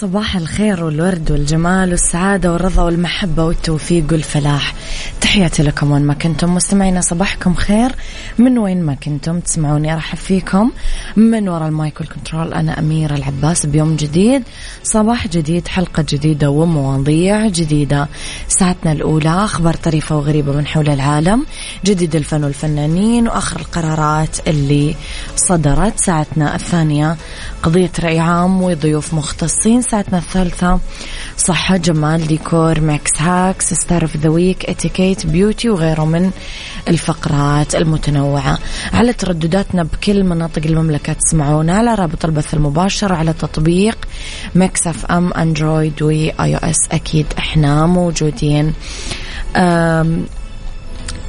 صباح الخير والورد والجمال والسعادة والرضا والمحبة والتوفيق والفلاح. تحياتي لكم وين ما كنتم مستمعينا صباحكم خير. من وين ما كنتم تسمعوني أرحب فيكم. من وراء ال mic وال control أنا أميرة العباس. بيوم جديد صباح جديد حلقة جديدة ومواضيع جديدة. ساعتنا الأولى أخبار طريفة وغريبة من حول العالم جديد الفن والفنانين وآخر القرارات اللي صدرت. ساعتنا الثانية قضية رأي عام وضيوف مختصين. ساعتنا الثالثة. صحة جمال ديكور Mix hacks star of the week اتيكيت beauty وغيره من الفقرات المتنوعة. على تردداتنا بكل مناطق المملكة تسمعونا على رابط البث المباشر على تطبيق Mix FM Android و iOS. أكيد إحنا موجودين.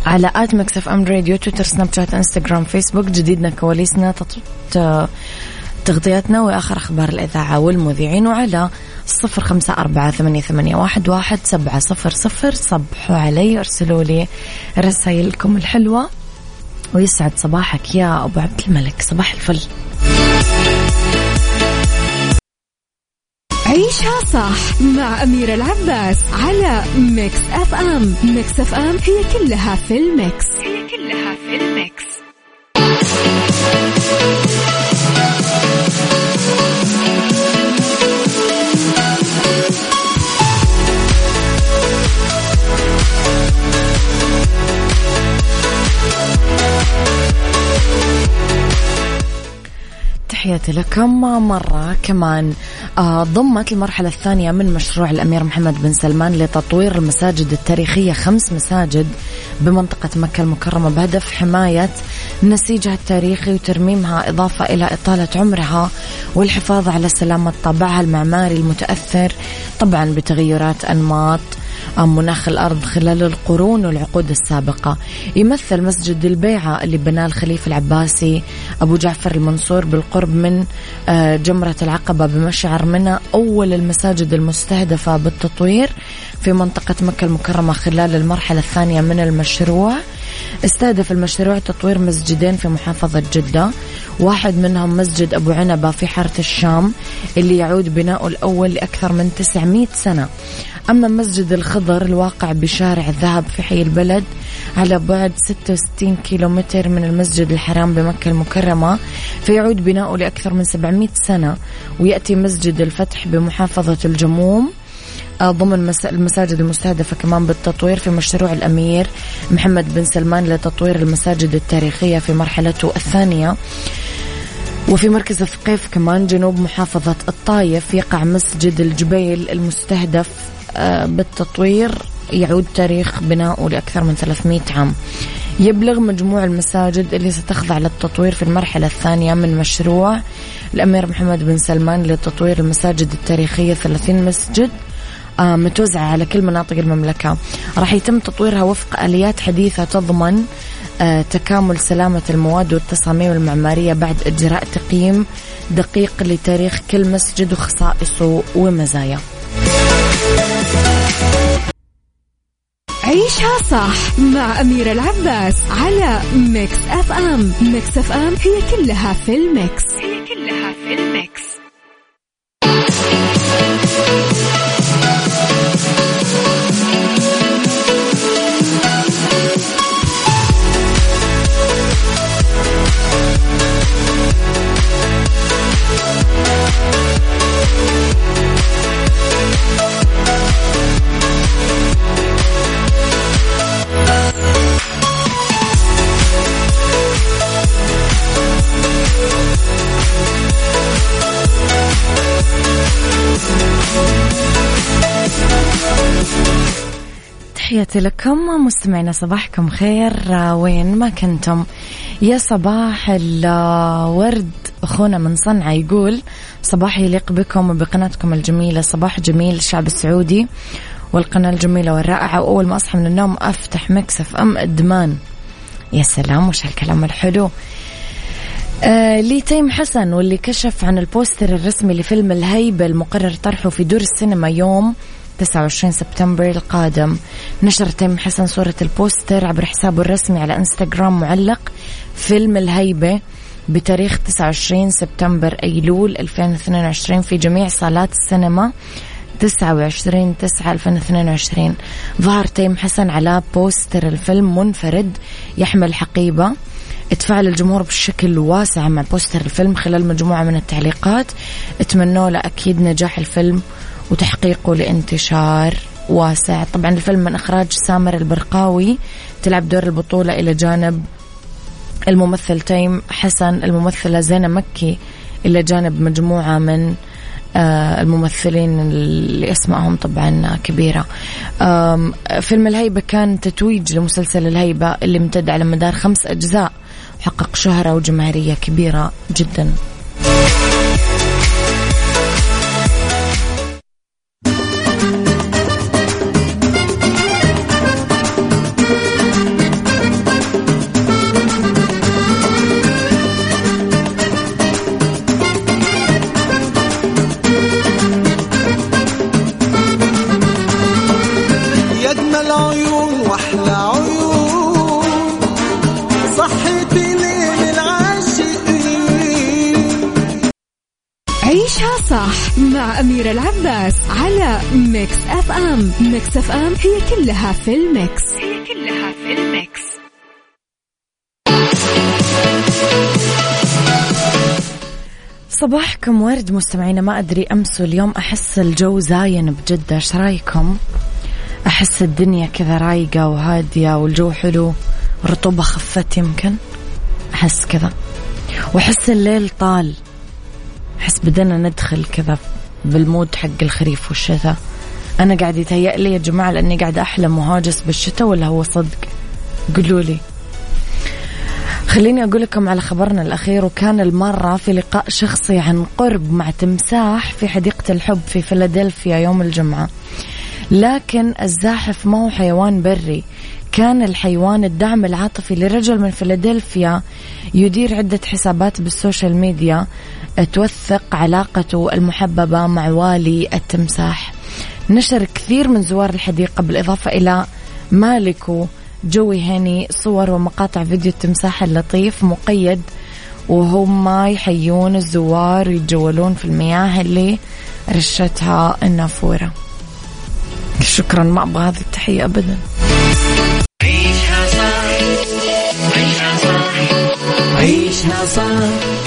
على at Mix FM Radio تويتر سناب شات إنستغرام فيسبوك جديدنا كواليسنا تط... تغطياتنا وآخر أخبار الإذاعة والمذيعين وعلى صفر خمسة أربعة ثمانية, ثمانية واحد, واحد سبعة صفر صفر. صبحوا علي ارسلوا لي رسائلكم الحلوة. ويسعد صباحك يا أبو عبد الملك. صباح الفل. عيشها صح مع أميرة العباس على Mix FM Mix FM هي كلها في ال mix. هي كلها في ال mix. تحياتي لكم مرة كمان. ضمت المرحلة الثانية من مشروع الأمير محمد بن سلمان لتطوير المساجد التاريخية. خمس مساجد بمنطقة مكة المكرمة بهدف حماية نسيجها التاريخي وترميمها إضافة إلى إطالة عمرها والحفاظ على سلامة طابعها المعماري المتأثر طبعا بتغيرات أنماط مناخ الأرض خلال القرون والعقود السابقة. يمثل مسجد البيعة اللي بناه الخليفة العباسي أبو جعفر المنصور بالقرب من آه، جمرة العقبة بمشعر منى أول المساجد المستهدفة بالتطوير في منطقة مكة المكرمة خلال المرحلة الثانية من المشروع. استهدف المشروع تطوير مسجدين في محافظة جدة. واحد منهم مسجد أبو عنبة في حارة الشام اللي يعود بناؤه الأول لأكثر من 900 سنة. أما مسجد الخضر الواقع بشارع الذهب في حي البلد على بعد 66 كيلومتر من المسجد الحرام بمكة المكرمة فيعود بناؤه لأكثر من 700 سنة. ويأتي مسجد الفتح بمحافظة الجموم. ضمن المساجد المستهدفة كمان بالتطوير في مشروع الأمير محمد بن سلمان لتطوير المساجد التاريخية في مرحلته الثانية. وفي مركز الثقيف كمان جنوب محافظة الطايف يقع مسجد الجبيل المستهدف آه، بالتطوير يعود تاريخ بناؤه لأكثر من 300 عام. يبلغ مجموع المساجد اللي ستخضع للتطوير في المرحلة الثانية من مشروع الأمير محمد بن سلمان لتطوير المساجد التاريخية 30 مسجد. آه، متوزعة على كل مناطق المملكة. راح يتم تطويرها وفق آليات حديثة تضمن آه، تكامل سلامة المواد والتصاميم المعمارية بعد إجراء تقييم دقيق لتاريخ كل مسجد وخصائصه ومزاياه عيشها صح مع أميرة العباس على Mix FM Mix FM هي كلها في ال mix. هي كلها في ال mix. تحياتي لكم مستمعينا صباحكم خير. وين ما كنتم. يا صباح الورد أخونا من صنعاء يقول صباح يليق بكم وبقناتكم الجميلة. صباح جميل الشعب السعودي والقناة الجميلة والرائعة. وأول ما أصحى من النوم أفتح Mix FM إدمان. يا سلام وش هالكلام الحلو. آه لي تيم حسن واللي كشف عن البوستر الرسمي لفيلم الهيبة المقرر طرحه في دور السينما يوم 29 سبتمبر القادم. نشر تيم حسن صورة البوستر عبر حسابه الرسمي على إنستغرام معلق فيلم الهيبة بتاريخ 29 سبتمبر أيلول 2022 في جميع صالات السينما. 29 9 2022 ظهر تيم حسن على بوستر الفيلم منفرد يحمل حقيبة. اتفاعل الجمهور بشكل واسع مع بوستر الفيلم خلال مجموعة من التعليقات. اتمنوا له أكيد نجاح الفيلم وتحقيقه لانتشار واسع. طبعا الفيلم من إخراج سامر البرقاوي تلعب دور البطولة إلى جانب الممثل تيم حسن الممثلة زينة مكي إلى جانب مجموعة من آه، الممثلين اللي أسمائهم طبعا كبيرة. فيلم الهيبة كان تتويج لمسلسل الهيبة اللي امتد على مدار خمس أجزاء حقق شهرة وجماهيرية كبيرة جدا. على Mix FM Mix FM هي كلها في ال mix. هي كلها في ال mix. صباحكم ورد مستمعينا ما أدري أمس واليوم أحس الجو زاين بجدة إيش رأيكم؟ أحس الدنيا كذا رايقة وهادية والجو حلو الرطوبة خفت يمكن؟ أحس كذا. وأحس الليل طال. أحس بدنا ندخل كذا بال mood حق الخريف والشتاء. أنا قاعد يتهيأ لي يا جماعة لأني قاعد أحلم وهاجس بالشتاء ولا هو صدق؟ قولوا لي. خليني أقول لكم على خبرنا الأخير وكان المرة في لقاء شخصي عن قرب مع تمساح في حديقة الحب في فيلادلفيا يوم الجمعة. لكن الزاحف ما هو حيوان بري. كان الحيوان الدعم العاطفي لرجل من فيلادلفيا يدير عدة حسابات بال social media. توثق علاقته المحببة مع والي التمساح. نشر كثير من زوار الحديقة بالإضافة إلى مالكه جوي هاني صور ومقاطع فيديو التمساح اللطيف مقيد وهم يحيون الزوار ويتجولون في المياه اللي رشتها النافورة. شكرا ما أبغى هذه التحية أبدا. عيشها صح. عيشها صح. عيشها صح.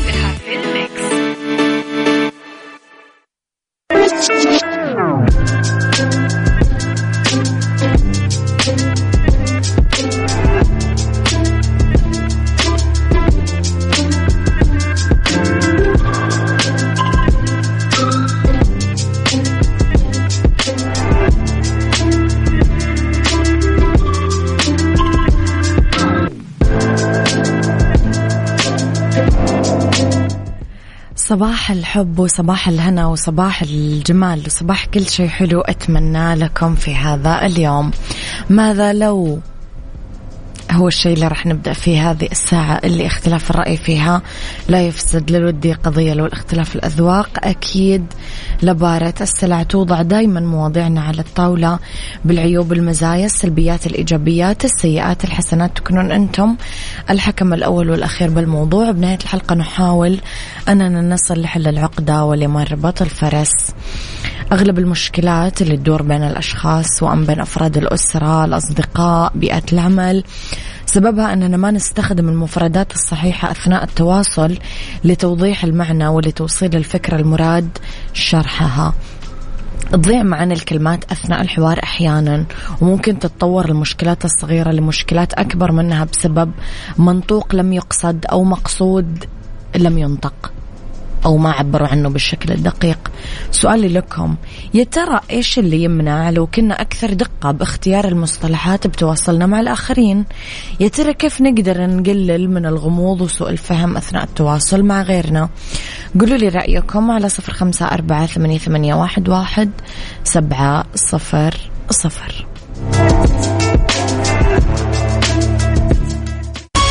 صباح الحب وصباح الهنا وصباح الجمال وصباح كل شيء حلو. أتمنى لكم في هذا اليوم. ماذا لو هو الشيء اللي راح نبدأ فيه هذه الساعة اللي اختلاف الرأي فيها لا يفسد للودي قضية لو الاختلاف الأذواق. أكيد لبارة السلع توضع دائما مواضيعنا على الطاولة بالعيوب المزايا السلبيات الإيجابيات السيئات الحسنات. تكونون أنتم الحكم الأول والأخير بالموضوع. بنهاية الحلقة نحاول أننا نصل لحل العقدة ولمربط الفرس. أغلب المشكلات اللي تدور بين الأشخاص وأم بين أفراد الأسرة الأصدقاء بيئة العمل. سببها أننا ما نستخدم المفردات الصحيحة أثناء التواصل لتوضيح المعنى ولتوصيل الفكرة المراد شرحها. تضيع معنا الكلمات أثناء الحوار أحيانا وممكن تتطور المشكلات الصغيرة لمشكلات أكبر منها بسبب منطوق لم يقصد أو مقصود لم ينطق. أو ما عبروا عنه بالشكل الدقيق. سؤالي لكم يا ترى إيش اللي يمنع لو كنا أكثر دقة باختيار المصطلحات بتواصلنا مع الآخرين؟ يا ترى كيف نقدر نقلل من الغموض وسوء الفهم أثناء التواصل مع غيرنا؟ قولوا لي رأيكم على صفر خمسة أربعة ثمانية, واحد سبعة صفر صفر.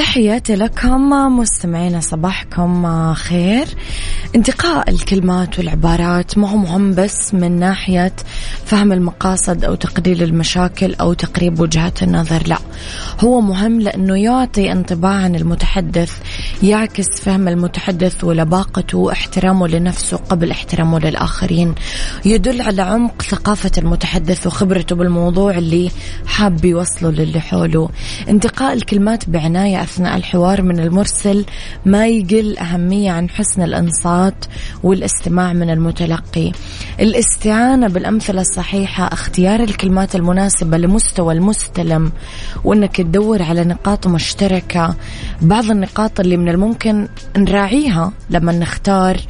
تحياتي لكم مستمعينا صباحكم خير. انتقاء الكلمات والعبارات ما هو مهم بس من ناحية فهم المقاصد أو تقليل المشاكل أو تقريب وجهات النظر لا. هو مهم لأنه يعطي انطباع عن المتحدث يعكس فهم المتحدث ولباقته واحترامه لنفسه قبل احترامه للآخرين. يدل على عمق ثقافة المتحدث وخبرته بالموضوع اللي حاب يوصله للي حوله انتقاء الكلمات بعناية أثناء الحوار من المرسل ما يقل أهمية عن حسن الإنصات والاستماع من المتلقي. الاستعانة بالأمثلة الصحيحة اختيار الكلمات المناسبة لمستوى المستلم وأنك تدور على نقاط مشتركة. بعض النقاط اللي من الممكن نراعيها لما نختار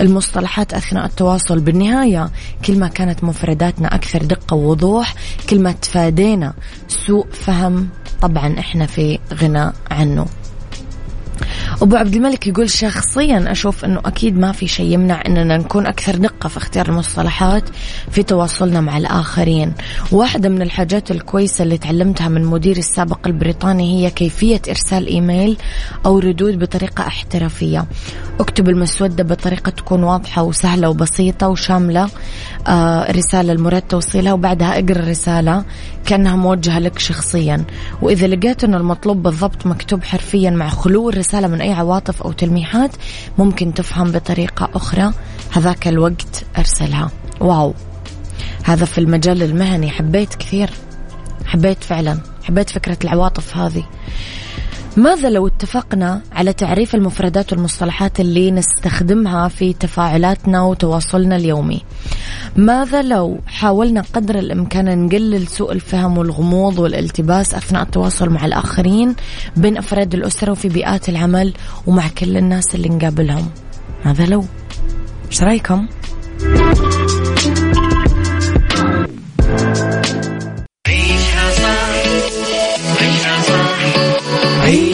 المصطلحات أثناء التواصل. بالنهاية كل ما كانت مفرداتنا أكثر دقة ووضوح كل ما تفادينا سوء فهم طبعا إحنا في غنى عنه. أبو عبد الملك يقول شخصيا أشوف أنه أكيد ما في شيء يمنع أننا نكون أكثر دقة في اختيار المصطلحات في تواصلنا مع الآخرين. واحدة من الحاجات الكويسة اللي تعلمتها من مديري السابق البريطاني هي كيفية إرسال إيميل أو ردود بطريقة احترافية. اكتب المسودة بطريقة تكون واضحة وسهلة وبسيطة وشاملة آه رسالة المراد توصيلها وبعدها اقرأ الرسالة كأنها موجهة لك شخصيا. وإذا لقيت أن المطلوب بالضبط مكتوب حرفيا مع خلو الرسالة من أي عواطف أو تلميحات ممكن تفهم بطريقة أخرى. هذاك الوقت أرسلها. واو. هذا في المجال المهني. حبيت كثير. حبيت فعلا. حبيت فكرة العواطف هذه. ماذا لو اتفقنا على تعريف المفردات والمصطلحات اللي نستخدمها في تفاعلاتنا وتواصلنا اليومي؟ ماذا لو حاولنا قدر الإمكان نقلل سوء الفهم والغموض والالتباس أثناء التواصل مع الآخرين بين أفراد الأسرة وفي بيئات العمل ومع كل الناس اللي نقابلهم؟ ماذا لو؟ إيش رأيكم؟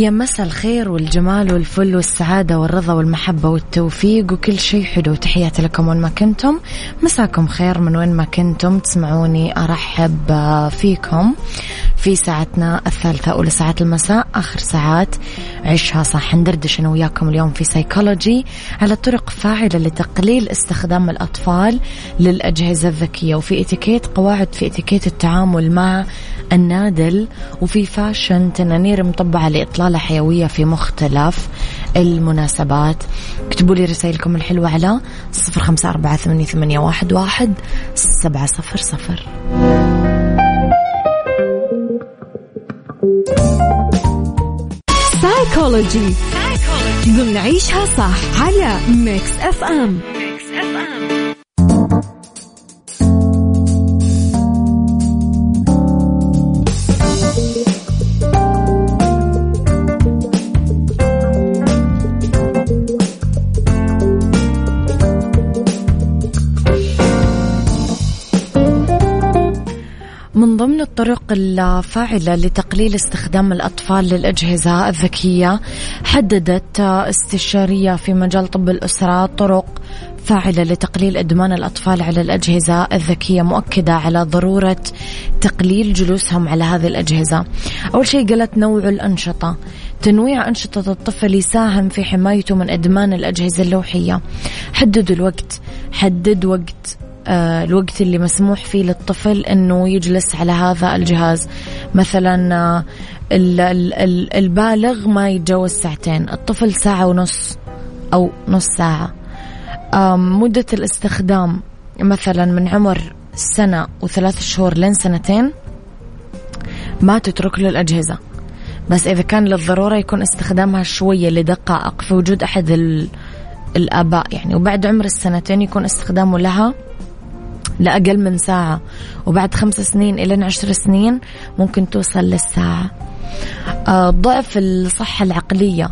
يا مسا الخير والجمال والفل والسعادة والرضا والمحبة والتوفيق وكل شيء حلو. تحياتي لكم وين ما كنتم. مساكم خير من وين ما كنتم. تسمعوني أرحب فيكم في ساعتنا الثالثة أولى ساعات المساء آخر ساعات عيشها صح ندردش أنا وياكم اليوم في سيكولوجي على طرق فاعلة لتقليل استخدام الأطفال للأجهزة الذكية. وفي اتيكيت قواعد في اتيكيت التعامل مع النادل. وفي fashion تنانير مطبعة لإطلالة حيوية في مختلف المناسبات. اكتبوا لي رسائلكم الحلوة على صفر خمسة أربعة ثمانية واحد واحد سبعة صفر صفر. سايكولوجي ضمن عيشها صح على Mix FM Mix FM الطرق الفاعلة لتقليل استخدام الأطفال للأجهزة الذكية حددت استشارية في مجال طب الأسرة طرق فاعلة لتقليل إدمان الأطفال على الأجهزة الذكية مؤكدة على ضرورة تقليل جلوسهم على هذه الأجهزة. أول شيء قالت نوع الأنشطة. تنويع أنشطة الطفل يساهم في حمايته من إدمان الأجهزة اللوحية. حددوا الوقت. حدد وقت. الوقت اللي مسموح فيه للطفل إنه يجلس على هذا الجهاز. مثلا آه، البالغ ما يتجاوز ساعتين الطفل ساعة ونص أو نص ساعة. مدة الاستخدام مثلا من عمر سنة وثلاث شهور لين سنتين ما تترك له الأجهزة. بس إذا كان للضرورة يكون استخدامها شوية لدقائق في وجود أحد الآباء يعني. وبعد عمر السنتين يكون استخدامه لها لأقل من ساعة. وبعد خمس سنين إلى عشر سنين ممكن توصل للساعة. آه، ضعف الصحة العقلية.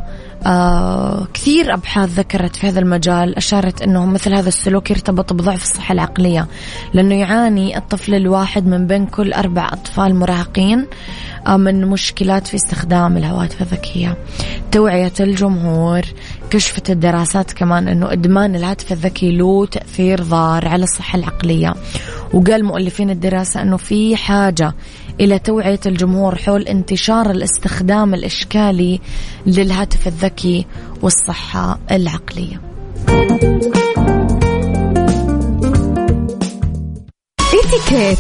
آه كثير أبحاث ذكرت في هذا المجال أشارت أنه مثل هذا السلوك يرتبط بضعف الصحة العقلية لأنه يعاني الطفل الواحد من بين كل أربع أطفال مراهقين آه من مشكلات في استخدام الهواتف الذكية توعية الجمهور كشفت الدراسات كمان أنه إدمان الهاتف الذكي له تأثير ضار على الصحة العقلية. وقال مؤلفين الدراسة أنه في حاجة إلى توعية الجمهور حول انتشار الاستخدام الإشكالي للهاتف الذكي والصحة العقلية. اتيكيت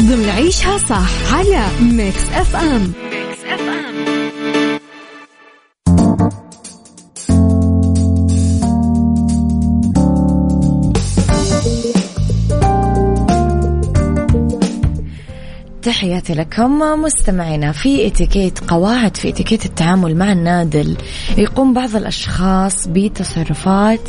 ضمن عيشها صح على Mix FM تحياتي لكم مستمعينا في اتيكيت قواعد في اتيكيت التعامل مع النادل يقوم بعض الأشخاص بتصرفات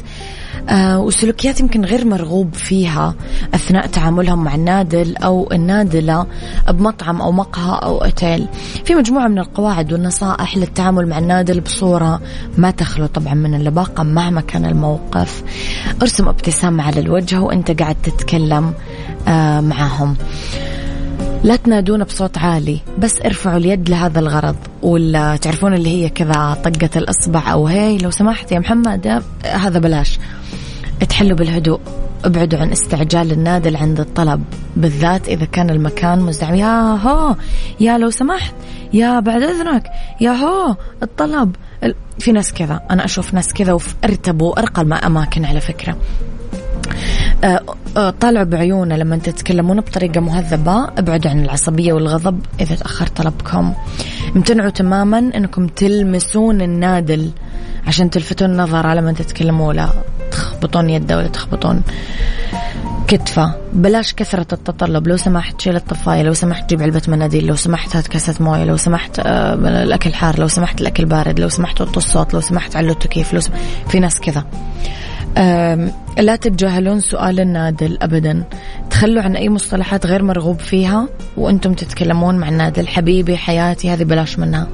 آه وسلوكيات يمكن غير مرغوب فيها أثناء تعاملهم مع النادل أو النادلة بمطعم أو مقهى أو أوتيل. في مجموعة من القواعد والنصائح للتعامل مع النادل بصورة ما تخلو طبعا من اللباقة مهما كان الموقف. ارسم ابتسامة على الوجه وأنت قاعد تتكلم آه معهم. لا تنادون بصوت عالي بس ارفعوا اليد لهذا الغرض. ولا تعرفون اللي هي كذا طقة الإصبع أو هي لو سمحت يا محمد هذا بلاش. تحلوا بالهدوء ابعدوا عن استعجال النادل عند الطلب بالذات إذا كان المكان مزدحم. يا هو! يا لو سمحت يا بعد إذنك. يا هو! الطلب في ناس كذا أنا أشوف ناس كذا وارتبوا أرقى الأماكن على فكرة. آه، آه، طالعوا بعيونه لما تتكلمون بطريقة مهذبة. ابعدوا عن العصبية والغضب إذا تأخر طلبكم. امتنعوا تماما أنكم تلمسون النادل عشان تلفتون النظر على من تتكلموا. لا تخبطون يده ولا تخبطون كتفة. بلاش كثرة التطلب. لو سمحت شيل الطفاية لو سمحت جيب علبة مناديل لو سمحت هات كاسة موية لو سمحت آه الأكل حار لو سمحت الأكل بارد لو سمحت وطوا الصوت لو سمحت علوا التكييف لو سمحت في ناس كذا. لا تتجاهلون سؤال النادل ابدا. تخلوا عن أي مصطلحات غير مرغوب فيها وأنتم تتكلمون مع النادل. حبيبي حياتي هذه بلاش منها.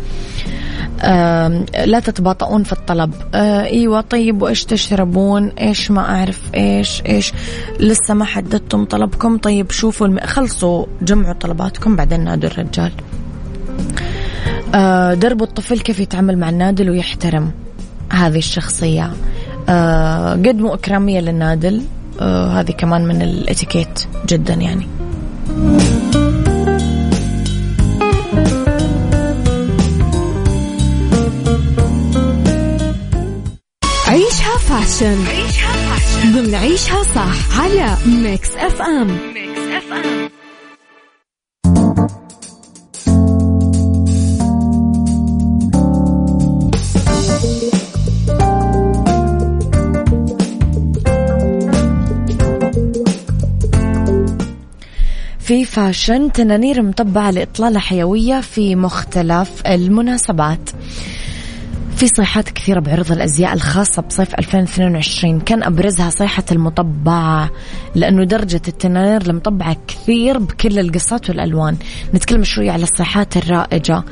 لا تتباطؤون في الطلب. آه، إيوه طيب وإيش تشربون؟ إيش ما أعرف إيش إيش. لسه ما حددتم طلبكم. طيب شوفوا الم... خلصوا جمعوا طلباتكم بعدين نادوا الرجال. آه، درب الطفل كيف يتعامل مع النادل ويحترم هذه الشخصية. آه، قدموا إكرامية للنادل. آه، هذه كمان من الاتيكيت جدا يعني. عيشها fashion. عيشها fashion. ضمن عيشها صح على Mix FM Mix FM في فاشن تنانير مطبعة لإطلالة حيوية في مختلف المناسبات. في صيحات كثيرة بعرض الأزياء الخاصة بصيف 2022 كان أبرزها صيحة المطبعة لأنه درجة التنانير المطبعة كثير بكل القصات والألوان. نتكلم شوي على الصيحات الرائجة.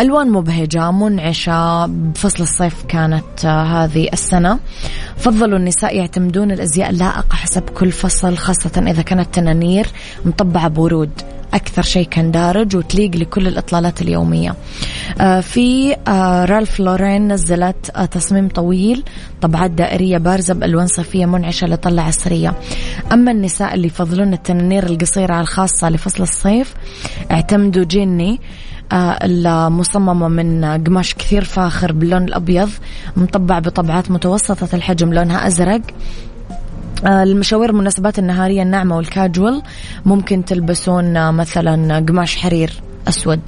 ألوان مبهجة منعشة بفصل الصيف كانت آه، هذه السنة. فضلوا النساء يعتمدون الأزياء اللائقة حسب كل فصل خاصة إذا كانت تنانير مطبعة بورود. أكثر شيء كان دارج وتليق لكل الإطلالات اليومية. آه، في آه، رالف لورين نزلت آه، تصميم طويل طبعات دائرية بارزة بألوان صيفية منعشة لطلة عصرية. أما النساء اللي يفضلون التنانير القصيرة الخاصة لفصل الصيف اعتمدوا جيني المصممة من قماش كثير فاخر باللون الأبيض مطبع بطبعات متوسطة الحجم لونها أزرق. المشاوير المناسبات النهارية الناعمة والكاجوال ممكن تلبسون آه، مثلا قماش حرير أسود.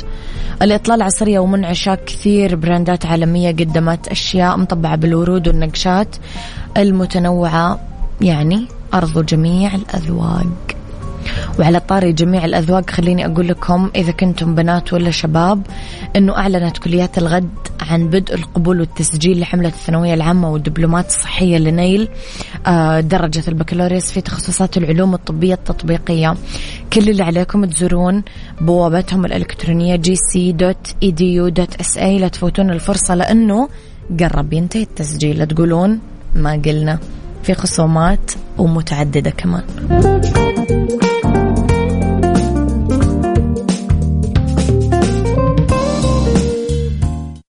الإطلالة العصرية ومنعشة كثير براندات عالمية قدمت أشياء مطبعة بالورود والنقشات المتنوعة يعني أرضوا جميع الأذواق. وعلى طاري جميع الأذواق خليني أقول لكم إذا كنتم بنات ولا شباب أنه أعلنت كليات الغد عن بدء القبول والتسجيل لحملة الثانوية العامة والدبلومات الصحية لنيل آه، درجة البكالوريوس في تخصصات العلوم الطبية التطبيقية. كل اللي عليكم تزورون بوابتهم الإلكترونية gc.edu.sa لا تفوتون الفرصة لأنه قرب ينتهي التسجيل. لا تقولون ما قلنا في خصومات ومتعددة كمان.